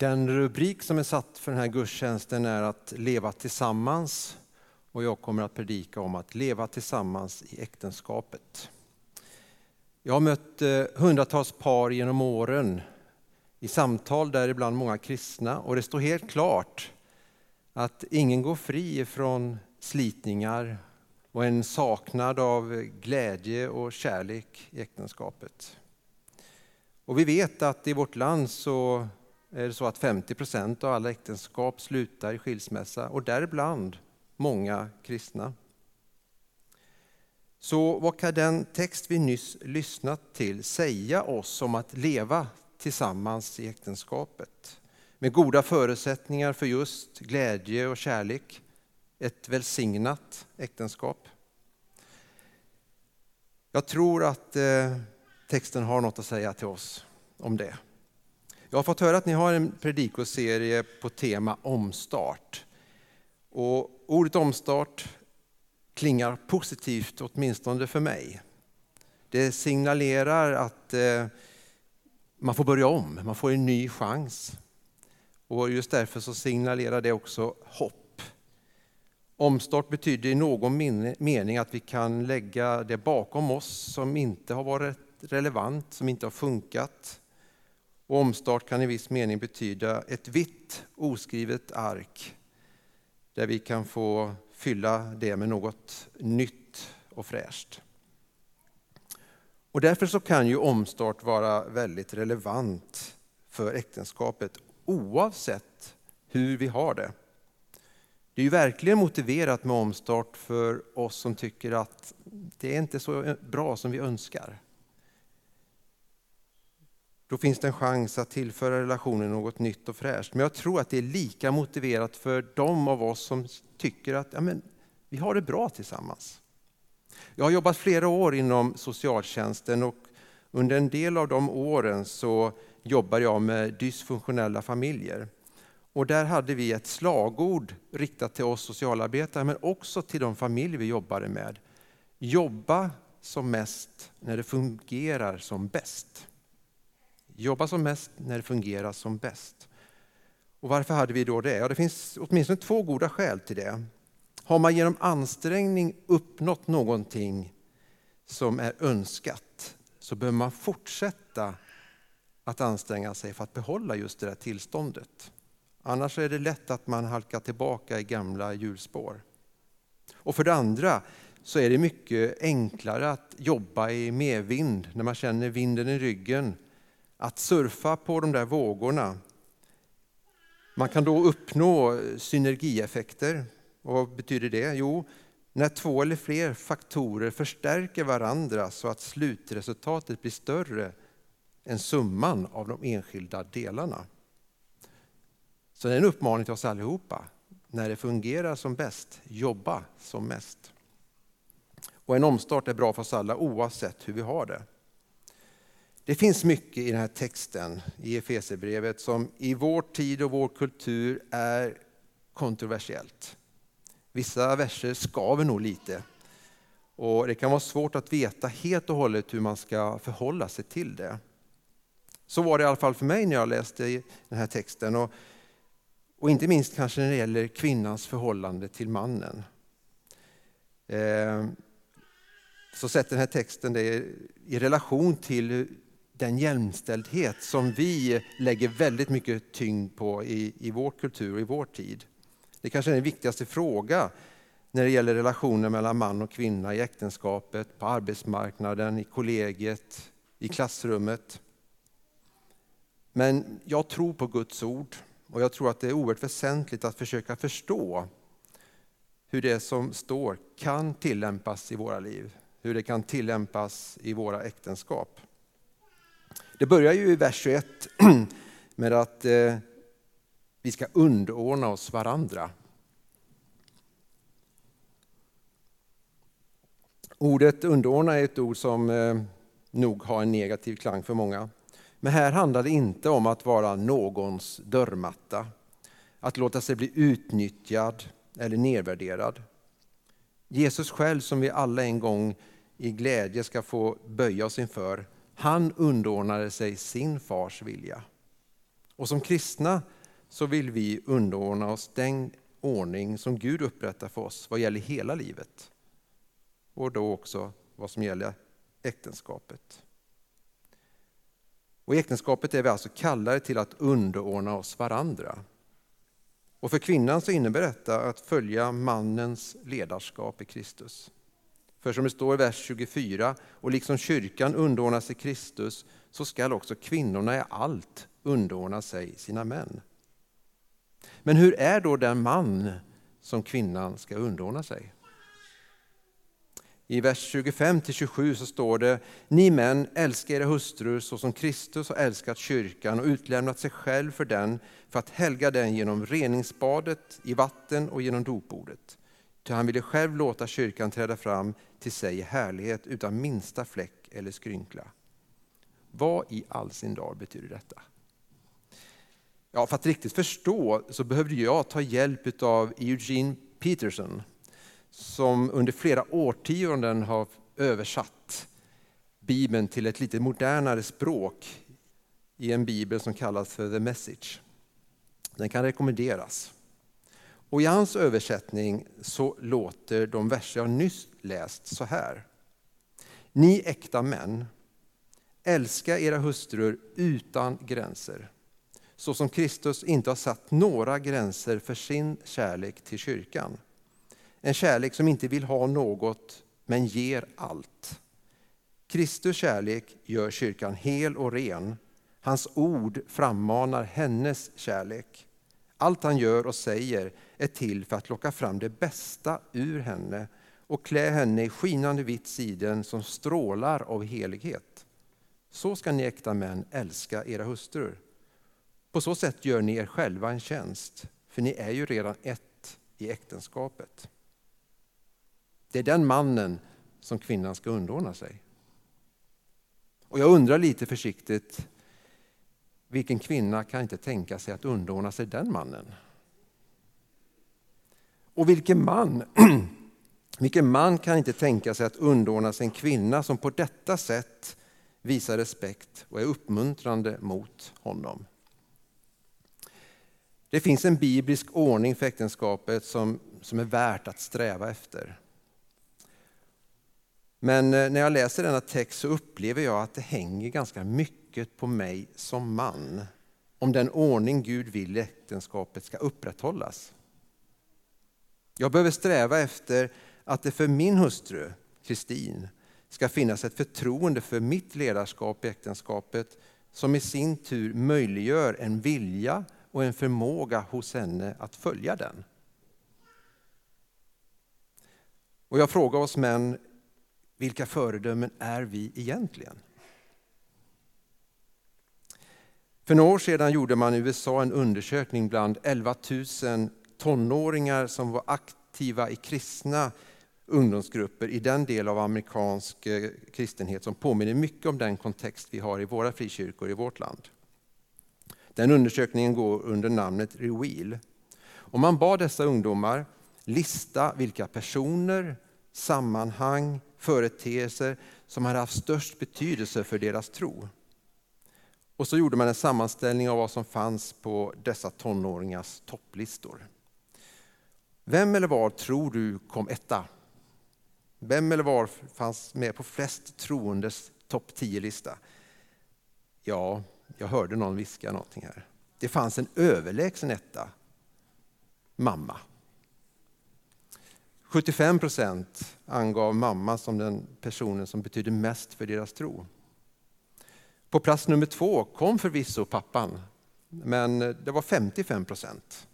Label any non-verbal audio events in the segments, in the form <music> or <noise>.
Den rubrik som är satt för den här gudstjänsten är att leva tillsammans och jag kommer att predika om att leva tillsammans i äktenskapet. Jag har mött eh, hundratals par genom åren i samtal där ibland många kristna och det står helt klart att ingen går fri från slitningar och en saknad av glädje och kärlek i äktenskapet. Och vi vet att i vårt land så är det så att 50 procent av alla äktenskap slutar i skilsmässa och däribland många kristna. Så vad kan den text vi nyss lyssnat till säga oss om att leva tillsammans i äktenskapet? Med goda förutsättningar för just glädje och kärlek, ett välsignat äktenskap. Jag tror att eh, texten har något att säga till oss om det. Jag har fått höra att ni har en predikoserie på tema omstart. Och ordet omstart klingar positivt, åtminstone för mig. Det signalerar att eh, man får börja om, man får en ny chans. Och just därför så signalerar det också hopp. Omstart betyder i någon mening att vi kan lägga det bakom oss som inte har varit relevant, som inte har funkat. Och omstart kan i viss mening betyda ett vitt oskrivet ark där vi kan få fylla det med något nytt och fräscht. Och därför så kan ju omstart vara väldigt relevant för äktenskapet oavsett hur vi har det. Det är ju verkligen motiverat med omstart för oss som tycker att det är inte så bra som vi önskar. Då finns det en chans att tillföra relationen något nytt och fräscht. Men jag tror att det är lika motiverat för de av oss som tycker att ja, men, vi har det bra tillsammans. Jag har jobbat flera år inom socialtjänsten och under en del av de åren så jobbade jag med dysfunktionella familjer. Och där hade vi ett slagord riktat till oss socialarbetare men också till de familjer vi jobbade med. Jobba som mest när det fungerar som bäst. Jobba som mest när det fungerar som bäst. Och varför hade vi då det? Ja, det finns åtminstone två goda skäl till det. Har man genom ansträngning uppnått någonting som är önskat så behöver man fortsätta att anstränga sig för att behålla just det där tillståndet. Annars är det lätt att man halkar tillbaka i gamla hjulspår. Och för det andra så är det mycket enklare att jobba i medvind när man känner vinden i ryggen att surfa på de där vågorna. Man kan då uppnå synergieffekter. Och vad betyder det? Jo, när två eller fler faktorer förstärker varandra så att slutresultatet blir större än summan av de enskilda delarna. Så det är en uppmaning till oss allihopa. När det fungerar som bäst, jobba som mest. Och en omstart är bra för oss alla oavsett hur vi har det. Det finns mycket i den här texten i Efesierbrevet som i vår tid och vår kultur är kontroversiellt. Vissa verser skaver nog lite. Och det kan vara svårt att veta helt och hållet hur man ska förhålla sig till det. Så var det i alla fall för mig när jag läste den här texten. Och, och inte minst kanske när det gäller kvinnans förhållande till mannen. Eh, så sätter den här texten det i relation till den jämställdhet som vi lägger väldigt mycket tyngd på i, i vår kultur och i vår tid. Det kanske är den viktigaste fråga när det gäller relationer mellan man och kvinna i äktenskapet, på arbetsmarknaden, i kollegiet, i klassrummet. Men jag tror på Guds ord och jag tror att det är oerhört väsentligt att försöka förstå hur det som står kan tillämpas i våra liv, hur det kan tillämpas i våra äktenskap. Det börjar ju i vers 21 <clears throat> med att eh, vi ska underordna oss varandra. Ordet underordna är ett ord som eh, nog har en negativ klang för många. Men här handlar det inte om att vara någons dörrmatta, att låta sig bli utnyttjad eller nedvärderad. Jesus själv, som vi alla en gång i glädje ska få böja oss inför, han underordnade sig sin fars vilja. Och som kristna så vill vi underordna oss den ordning som Gud upprättar för oss vad gäller hela livet. Och då också vad som gäller äktenskapet. Och I äktenskapet är vi alltså kallade till att underordna oss varandra. Och för kvinnan så innebär detta att följa mannens ledarskap i Kristus. För som det står i vers 24, och liksom kyrkan underordnar sig Kristus, så skall också kvinnorna i allt underordna sig sina män. Men hur är då den man som kvinnan ska underordna sig? I vers 25-27 så står det, ni män älskar era hustrur så som Kristus har älskat kyrkan och utlämnat sig själv för den för att helga den genom reningsbadet i vatten och genom dopbordet. Ty han ville själv låta kyrkan träda fram till sig i härlighet utan minsta fläck eller skrynkla. Vad i all sin dar betyder detta? Ja, för att riktigt förstå så behövde jag ta hjälp av Eugene Peterson som under flera årtionden har översatt Bibeln till ett lite modernare språk i en bibel som kallas för The Message. Den kan rekommenderas. Och I hans översättning så låter de verser jag nyss läst så här. Ni äkta män, älska era hustrur utan gränser så som Kristus inte har satt några gränser för sin kärlek till kyrkan. En kärlek som inte vill ha något, men ger allt. Kristus kärlek gör kyrkan hel och ren. Hans ord frammanar hennes kärlek. Allt han gör och säger är till för att locka fram det bästa ur henne och klä henne i skinande vitt siden som strålar av helighet. Så ska ni äkta män älska era hustrur. På så sätt gör ni er själva en tjänst, för ni är ju redan ett i äktenskapet. Det är den mannen som kvinnan ska underordna sig. Och jag undrar lite försiktigt, vilken kvinna kan inte tänka sig att underordna sig den mannen? Och vilken man, <clears throat> vilken man kan inte tänka sig att underordna sig en kvinna som på detta sätt visar respekt och är uppmuntrande mot honom? Det finns en biblisk ordning för äktenskapet som, som är värt att sträva efter. Men eh, när jag läser denna text så upplever jag att det hänger ganska mycket på mig som man om den ordning Gud vill i äktenskapet ska upprätthållas. Jag behöver sträva efter att det för min hustru, Kristin, ska finnas ett förtroende för mitt ledarskap i äktenskapet som i sin tur möjliggör en vilja och en förmåga hos henne att följa den. Och jag frågar oss män, vilka föredömen är vi egentligen? För några år sedan gjorde man i USA en undersökning bland 11 000 tonåringar som var aktiva i kristna ungdomsgrupper i den del av amerikansk eh, kristenhet som påminner mycket om den kontext vi har i våra frikyrkor i vårt land. Den undersökningen går under namnet Reveal. Och man bad dessa ungdomar lista vilka personer, sammanhang, företeelser som hade haft störst betydelse för deras tro. Och så gjorde man en sammanställning av vad som fanns på dessa tonåringars topplistor. Vem eller var tror du kom etta? Vem eller var fanns med på flest troendes topp 10-lista? Ja, jag hörde någon viska någonting här. Det fanns en överlägsen etta. Mamma. 75 procent angav mamma som den personen som betydde mest för deras tro. På plats nummer två kom förvisso pappan, men det var 55 procent.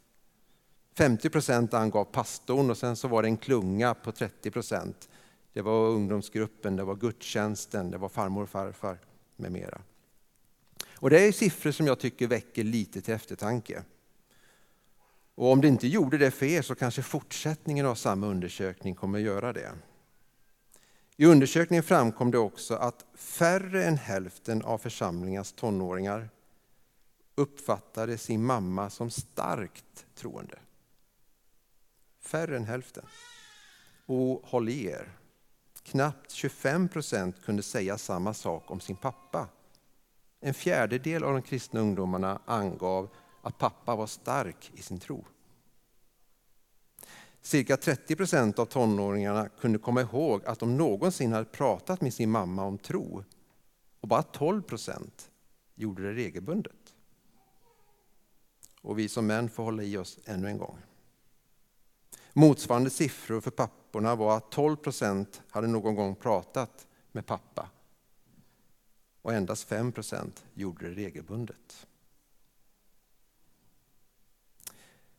50 procent angav pastorn och sen så var det en klunga på 30 procent. Det var ungdomsgruppen, det var gudstjänsten, det var farmor och farfar med mera. Och det är siffror som jag tycker väcker lite till eftertanke. Och om det inte gjorde det för er så kanske fortsättningen av samma undersökning kommer att göra det. I undersökningen framkom det också att färre än hälften av församlingens tonåringar uppfattade sin mamma som starkt troende. Färre än hälften. Och håll i er, knappt 25 procent kunde säga samma sak om sin pappa. En fjärdedel av de kristna ungdomarna angav att pappa var stark i sin tro. Cirka 30 procent av tonåringarna kunde komma ihåg att de någonsin hade pratat med sin mamma om tro. Och bara 12 procent gjorde det regelbundet. Och vi som män får hålla i oss ännu en gång. Motsvarande siffror för papporna var att 12 procent hade någon gång pratat med pappa. Och endast 5 procent gjorde det regelbundet.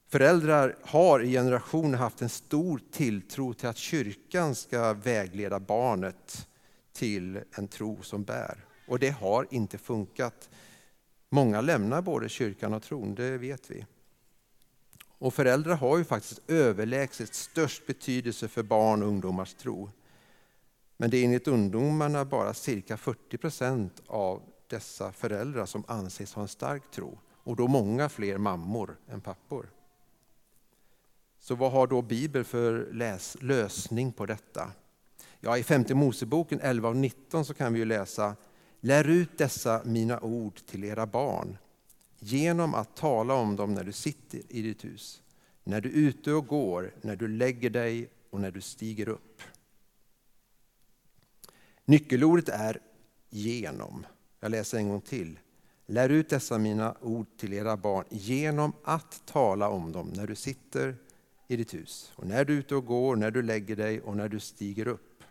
Föräldrar har i generationer haft en stor tilltro till att kyrkan ska vägleda barnet till en tro som bär. Och det har inte funkat. Många lämnar både kyrkan och tron, det vet vi. Och föräldrar har ju faktiskt överlägset störst betydelse för barn och ungdomars tro. Men det är enligt ungdomarna bara cirka 40 procent av dessa föräldrar som anses ha en stark tro. Och då många fler mammor än pappor. Så vad har då Bibeln för läs, lösning på detta? Ja, I femte Moseboken 11 och 19 så kan vi ju läsa Lär ut dessa mina ord till era barn genom att tala om dem när du sitter i ditt hus, när du är ute och går, när du lägger dig och när du stiger upp. Nyckelordet är genom. Jag läser en gång till. Lär ut dessa mina ord till era barn genom att tala om dem när du sitter i ditt hus, och när du är ute och går, när du lägger dig och när du stiger upp.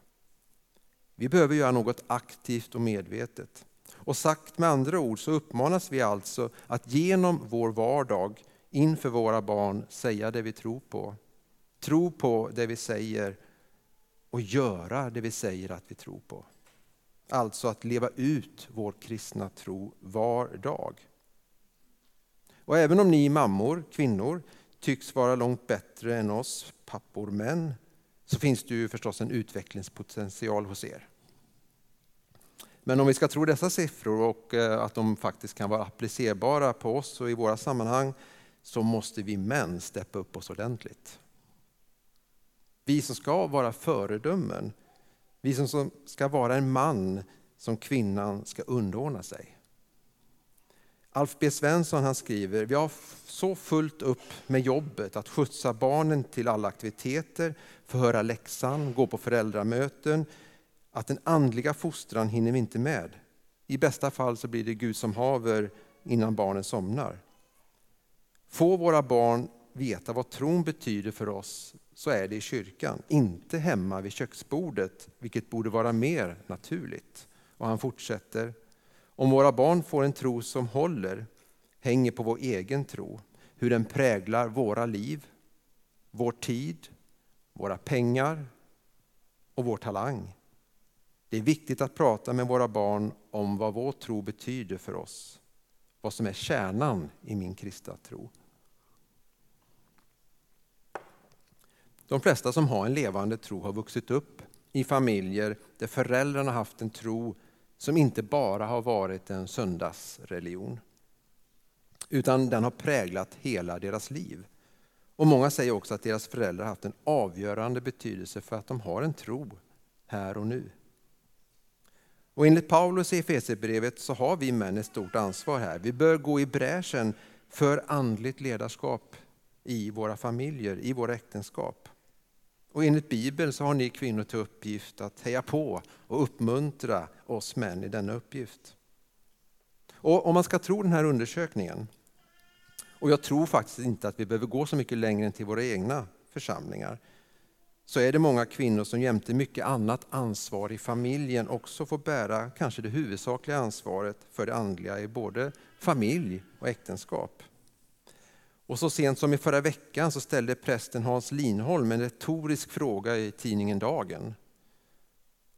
Vi behöver göra något aktivt och medvetet. Och sagt med andra ord så uppmanas vi alltså att genom vår vardag inför våra barn säga det vi tror på. Tro på det vi säger och göra det vi säger att vi tror på. Alltså att leva ut vår kristna tro var dag. Och även om ni mammor, kvinnor, tycks vara långt bättre än oss pappor män, så finns det ju förstås en utvecklingspotential hos er. Men om vi ska tro dessa siffror och eh, att de faktiskt kan vara applicerbara på oss och i våra sammanhang, så måste vi män steppa upp oss ordentligt. Vi som ska vara föredömen, vi som ska vara en man som kvinnan ska underordna sig. Alf B Svensson han skriver, vi har så fullt upp med jobbet att skjutsa barnen till alla aktiviteter, förhöra läxan, gå på föräldramöten, att den andliga fostran hinner vi inte med. I bästa fall så blir det Gud som haver innan barnen somnar. Får våra barn veta vad tron betyder för oss så är det i kyrkan, inte hemma vid köksbordet, vilket borde vara mer naturligt. Och han fortsätter, om våra barn får en tro som håller hänger på vår egen tro, hur den präglar våra liv, vår tid, våra pengar och vår talang. Det är viktigt att prata med våra barn om vad vår tro betyder för oss, vad som är kärnan i min kristna tro. De flesta som har en levande tro har vuxit upp i familjer där föräldrarna haft en tro som inte bara har varit en söndagsreligion. Utan den har präglat hela deras liv. Och Många säger också att deras föräldrar haft en avgörande betydelse för att de har en tro här och nu. Och enligt Paulus i Efesierbrevet så har vi män ett stort ansvar här. Vi bör gå i bräschen för andligt ledarskap i våra familjer, i våra äktenskap. Och enligt Bibeln så har ni kvinnor till uppgift att heja på och uppmuntra oss män i denna uppgift. Och om man ska tro den här undersökningen, och jag tror faktiskt inte att vi behöver gå så mycket längre än till våra egna församlingar, så är det många kvinnor som jämte mycket annat ansvar i familjen också får bära kanske det huvudsakliga ansvaret för det andliga i både familj och äktenskap. Och så sent som i förra veckan så ställde prästen Hans Linholm en retorisk fråga i tidningen Dagen.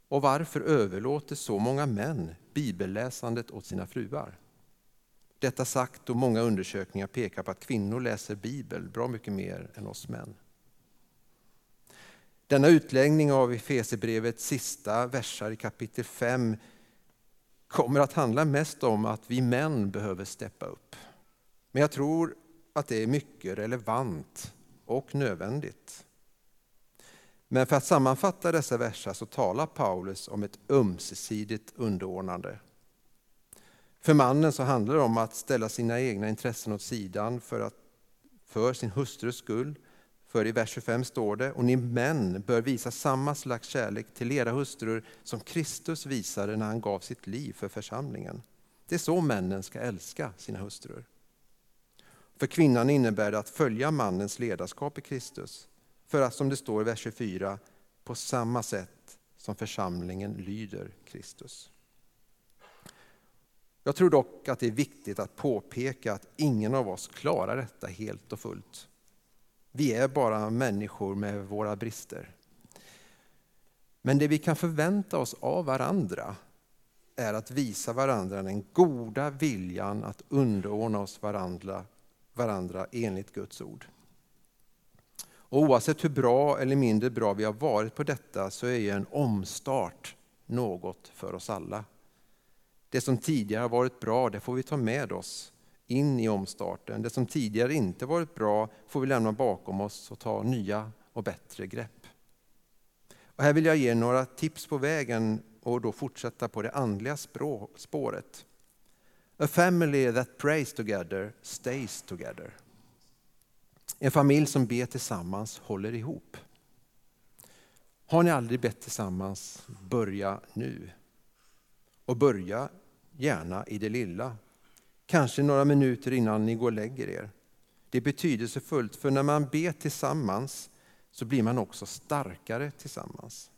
Och varför överlåter så många män bibelläsandet åt sina fruar? Detta sagt då många undersökningar pekar på att kvinnor läser Bibel bra mycket mer än oss män. Denna utläggning av Efesierbrevets sista versar i kapitel 5 kommer att handla mest om att vi män behöver steppa upp. Men jag tror att det är mycket relevant och nödvändigt. Men för att sammanfatta dessa verser så talar Paulus om ett ömsesidigt underordnande. För mannen så handlar det om att ställa sina egna intressen åt sidan för, att, för sin hustrus skull. För i vers 25 står det, och ni män bör visa samma slags kärlek till era hustrur som Kristus visade när han gav sitt liv för församlingen. Det är så männen ska älska sina hustrur. För kvinnan innebär det att följa mannens ledarskap i Kristus. För att, som det står i vers 24, på samma sätt som församlingen lyder Kristus. Jag tror dock att det är viktigt att påpeka att ingen av oss klarar detta helt och fullt. Vi är bara människor med våra brister. Men det vi kan förvänta oss av varandra är att visa varandra den goda viljan att underordna oss varandra, varandra enligt Guds ord. Och oavsett hur bra eller mindre bra vi har varit på detta så är en omstart något för oss alla. Det som tidigare har varit bra, det får vi ta med oss in i omstarten. Det som tidigare inte varit bra får vi lämna bakom oss och ta nya och bättre grepp. Och här vill jag ge några tips på vägen och då fortsätta på det andliga spåret. A family that prays together stays together. En familj som ber tillsammans håller ihop. Har ni aldrig bett tillsammans, börja nu. Och börja gärna i det lilla. Kanske några minuter innan ni går och lägger er. Det är betydelsefullt, för när man ber tillsammans så blir man också starkare tillsammans.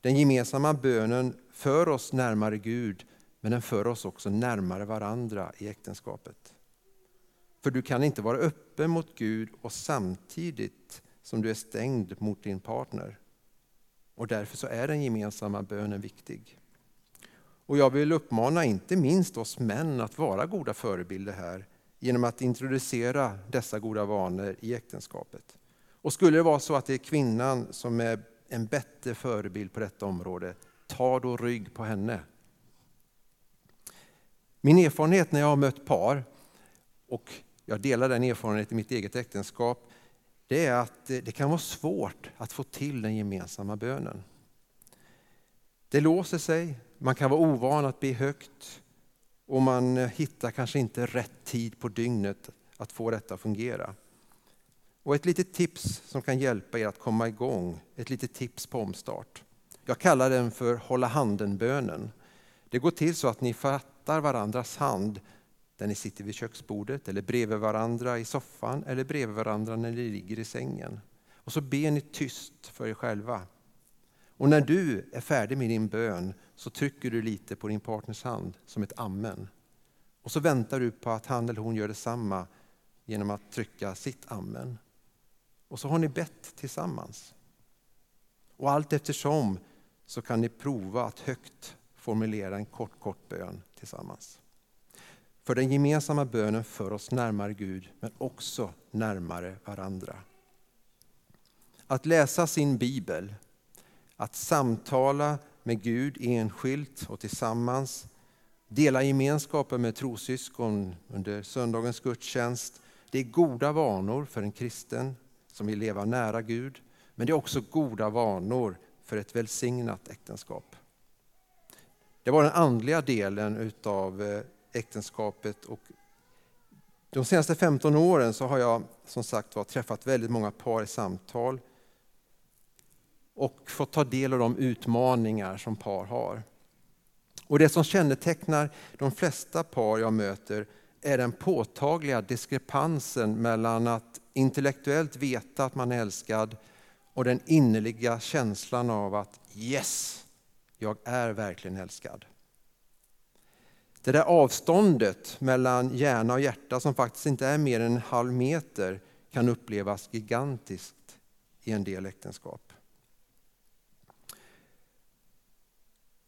Den gemensamma bönen för oss närmare Gud, men den för oss också närmare varandra i äktenskapet. För du kan inte vara öppen mot Gud och samtidigt som du är stängd mot din partner. Och därför så är den gemensamma bönen viktig. Och jag vill uppmana inte minst oss män att vara goda förebilder här genom att introducera dessa goda vanor i äktenskapet. Och skulle det vara så att det är kvinnan som är en bättre förebild på detta område, ta då rygg på henne. Min erfarenhet när jag har mött par, och jag delar den erfarenheten i mitt eget äktenskap, det är att eh, det kan vara svårt att få till den gemensamma bönen. Det låser sig, man kan vara ovan att be högt och man eh, hittar kanske inte rätt tid på dygnet att få detta att fungera. Och ett litet tips som kan hjälpa er att komma igång, ett litet tips på omstart. Jag kallar den för hålla handen-bönen. Det går till så att ni fattar varandras hand där ni sitter vid köksbordet eller bredvid varandra i soffan eller bredvid varandra när ni ligger i sängen. Och så ber ni tyst för er själva. Och när du är färdig med din bön så trycker du lite på din partners hand som ett amen. Och så väntar du på att han eller hon gör detsamma genom att trycka sitt amen. Och så har ni bett tillsammans. Och allt eftersom så kan ni prova att högt formulera en kort, kort bön tillsammans. För den gemensamma bönen för oss närmare Gud, men också närmare varandra. Att läsa sin bibel, att samtala med Gud enskilt och tillsammans, dela gemenskapen med trossyskon under söndagens gudstjänst, det är goda vanor för en kristen som vill leva nära Gud, men det är också goda vanor för ett välsignat äktenskap. Det var den andliga delen av eh, äktenskapet. Och de senaste 15 åren så har jag som sagt var träffat väldigt många par i samtal och fått ta del av de utmaningar som par har. Och Det som kännetecknar de flesta par jag möter är den påtagliga diskrepansen mellan att intellektuellt veta att man är älskad och den innerliga känslan av att yes, jag är verkligen älskad. Det där avståndet mellan hjärna och hjärta som faktiskt inte är mer än en halv meter kan upplevas gigantiskt i en del äktenskap.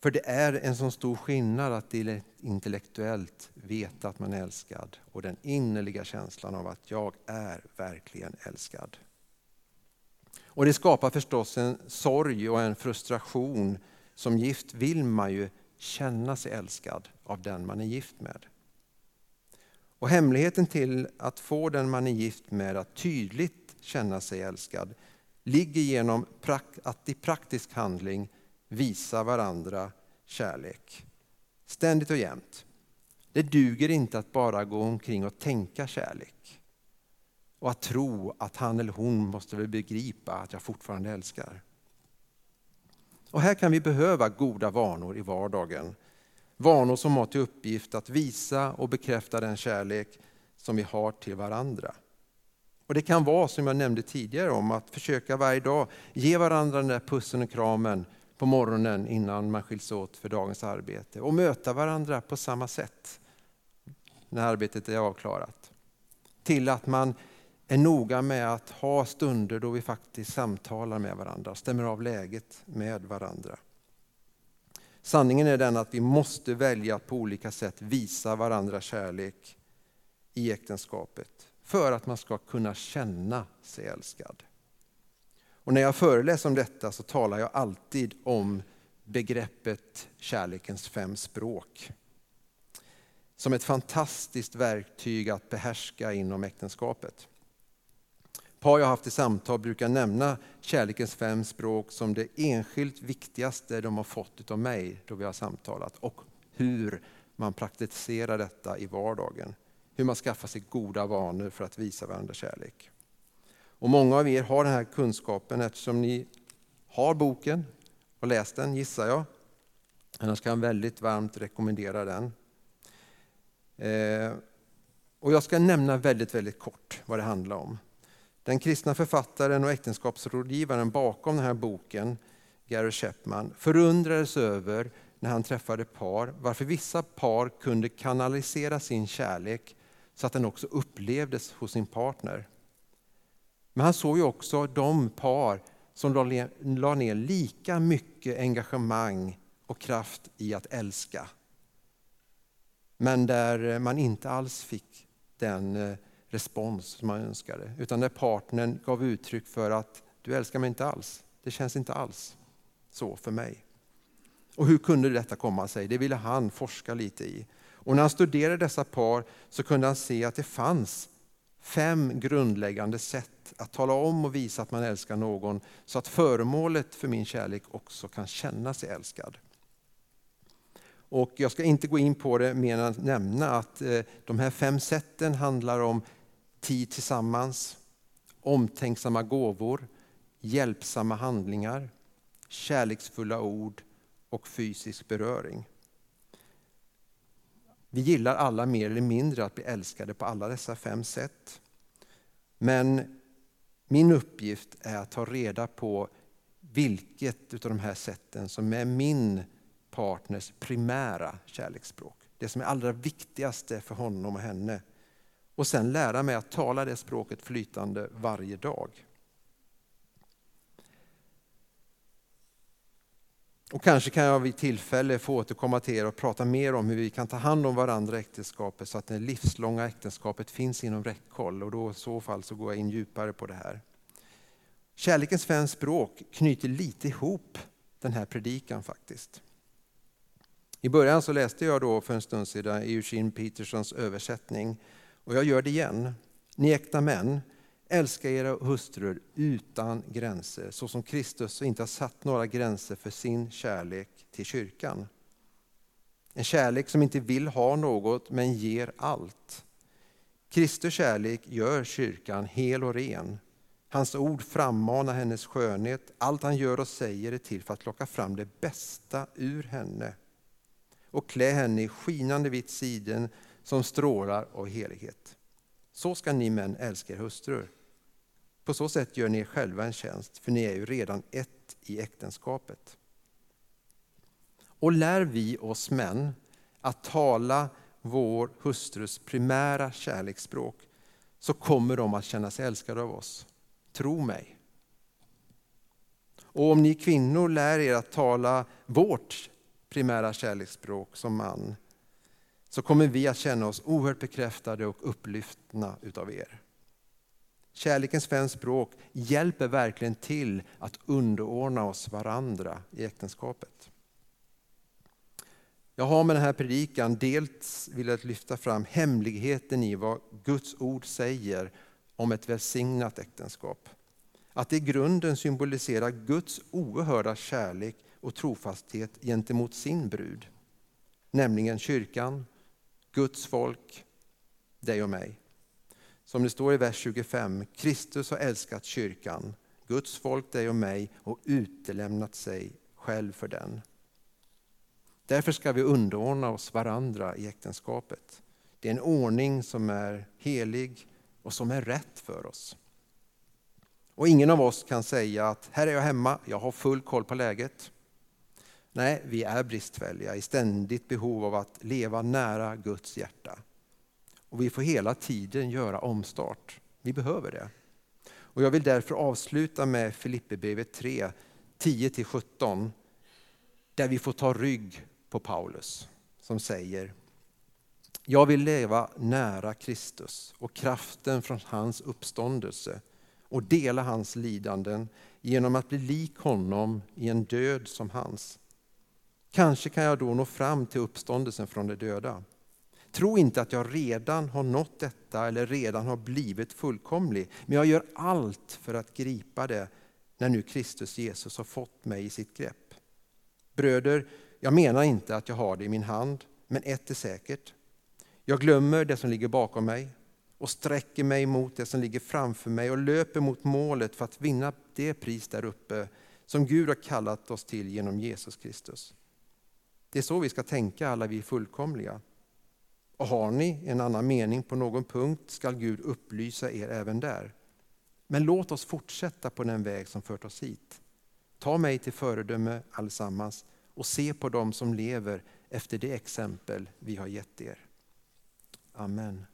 För det är en så stor skillnad att intellektuellt veta att man är älskad och den innerliga känslan av att jag är verkligen älskad. Och Det skapar förstås en sorg och en frustration. Som gift vill man ju känna sig älskad av den man är gift med. Och Hemligheten till att få den man är gift med att tydligt känna sig älskad ligger genom att i praktisk handling visa varandra kärlek. Ständigt och jämt. Det duger inte att bara gå omkring och tänka kärlek. Och att tro att han eller hon måste väl begripa att jag fortfarande älskar. Och här kan vi behöva goda vanor i vardagen. Vanor som har till uppgift att visa och bekräfta den kärlek som vi har till varandra. Och Det kan vara som jag nämnde tidigare om att försöka varje dag ge varandra den där pussen och kramen på morgonen innan man skiljs åt för dagens arbete och möta varandra på samma sätt när arbetet är avklarat. Till att man är noga med att ha stunder då vi faktiskt samtalar med varandra, stämmer av läget med varandra. Sanningen är den att vi måste välja att på olika sätt visa varandra kärlek i äktenskapet för att man ska kunna känna sig älskad. Och när jag föreläser om detta så talar jag alltid om begreppet kärlekens fem språk. Som ett fantastiskt verktyg att behärska inom äktenskapet. Par jag haft i samtal brukar nämna kärlekens fem språk som det enskilt viktigaste de har fått av mig då vi har samtalat och hur man praktiserar detta i vardagen. Hur man skaffar sig goda vanor för att visa varandra kärlek. Och många av er har den här kunskapen eftersom ni har boken och läst den gissar jag. Annars kan jag väldigt varmt rekommendera den. Eh, och jag ska nämna väldigt, väldigt kort vad det handlar om. Den kristna författaren och äktenskapsrådgivaren bakom den här boken, Gary Chapman, förundrades över när han träffade par varför vissa par kunde kanalisera sin kärlek så att den också upplevdes hos sin partner. Men han såg ju också de par som la ner lika mycket engagemang och kraft i att älska. Men där man inte alls fick den eh, respons som man önskade. Utan där partnern gav uttryck för att du älskar mig inte alls. Det känns inte alls så för mig. Och hur kunde detta komma sig? Det ville han forska lite i. Och när han studerade dessa par så kunde han se att det fanns fem grundläggande sätt att tala om och visa att man älskar någon så att föremålet för min kärlek också kan känna sig älskad. Och jag ska inte gå in på det mer än att nämna att eh, de här fem sätten handlar om tid tillsammans, omtänksamma gåvor, hjälpsamma handlingar, kärleksfulla ord och fysisk beröring. Vi gillar alla mer eller mindre att bli älskade på alla dessa fem sätt. Men min uppgift är att ta reda på vilket av de här sätten som är min partners primära kärleksspråk. Det som är allra viktigaste för honom och henne. Och sen lära mig att tala det språket flytande varje dag. Och kanske kan jag vid tillfälle få återkomma till er och prata mer om hur vi kan ta hand om varandra i äktenskapet så att det livslånga äktenskapet finns inom räckhåll. Och då i så fall så går jag in djupare på det här. Kärlekens fem språk knyter lite ihop den här predikan faktiskt. I början så läste jag då för en stund sedan Eugene Petersons översättning och jag gör det igen. Ni äkta män, älska era hustrur utan gränser så som Kristus inte har satt några gränser för sin kärlek till kyrkan. En kärlek som inte vill ha något men ger allt. Kristus kärlek gör kyrkan hel och ren. Hans ord frammanar hennes skönhet. Allt han gör och säger är till för att locka fram det bästa ur henne och klä henne i skinande vitt siden som strålar av helighet. Så ska ni män älska er hustrur. På så sätt gör ni er själva en tjänst, för ni är ju redan ett i äktenskapet. Och lär vi oss män att tala vår hustrus primära kärleksspråk så kommer de att känna sig älskade av oss. Tro mig. Och om ni kvinnor lär er att tala vårt primära kärleksspråk som man så kommer vi att känna oss oerhört bekräftade och upplyftna utav er. Kärlekens fem språk hjälper verkligen till att underordna oss varandra i äktenskapet. Jag har med den här predikan dels velat lyfta fram hemligheten i vad Guds ord säger om ett välsignat äktenskap. Att det i grunden symboliserar Guds oerhörda kärlek och trofasthet gentemot sin brud. nämligen kyrkan, Guds folk, dig och mig. Som det står i vers 25, Kristus har älskat kyrkan, Guds folk, dig och mig och utelämnat sig själv för den. Därför ska vi underordna oss varandra i äktenskapet. Det är en ordning som är helig och som är rätt för oss. Och ingen av oss kan säga att här är jag hemma, jag har full koll på läget. Nej, vi är bristfälliga i ständigt behov av att leva nära Guds hjärta. Och vi får hela tiden göra omstart. Vi behöver det. Och jag vill därför avsluta med Filipperbrevet 3, 10-17, där vi får ta rygg på Paulus som säger Jag vill leva nära Kristus och kraften från hans uppståndelse och dela hans lidanden genom att bli lik honom i en död som hans. Kanske kan jag då nå fram till uppståndelsen från de döda. Tro inte att jag redan har nått detta eller redan har blivit fullkomlig, men jag gör allt för att gripa det när nu Kristus Jesus har fått mig i sitt grepp. Bröder, jag menar inte att jag har det i min hand, men ett är säkert. Jag glömmer det som ligger bakom mig och sträcker mig mot det som ligger framför mig och löper mot målet för att vinna det pris där uppe som Gud har kallat oss till genom Jesus Kristus. Det är så vi ska tänka alla vi fullkomliga. Och har ni en annan mening på någon punkt skall Gud upplysa er även där. Men låt oss fortsätta på den väg som fört oss hit. Ta mig till föredöme allesammans och se på dem som lever efter det exempel vi har gett er. Amen.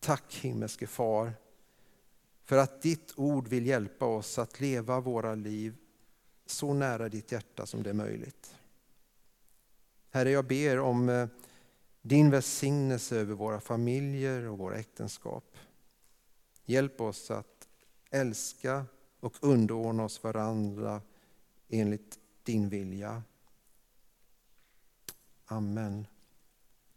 Tack himmelske far för att ditt ord vill hjälpa oss att leva våra liv så nära ditt hjärta som det är möjligt. Herre, jag ber om eh, din välsignelse över våra familjer och våra äktenskap. Hjälp oss att älska och underordna oss varandra enligt din vilja. Amen.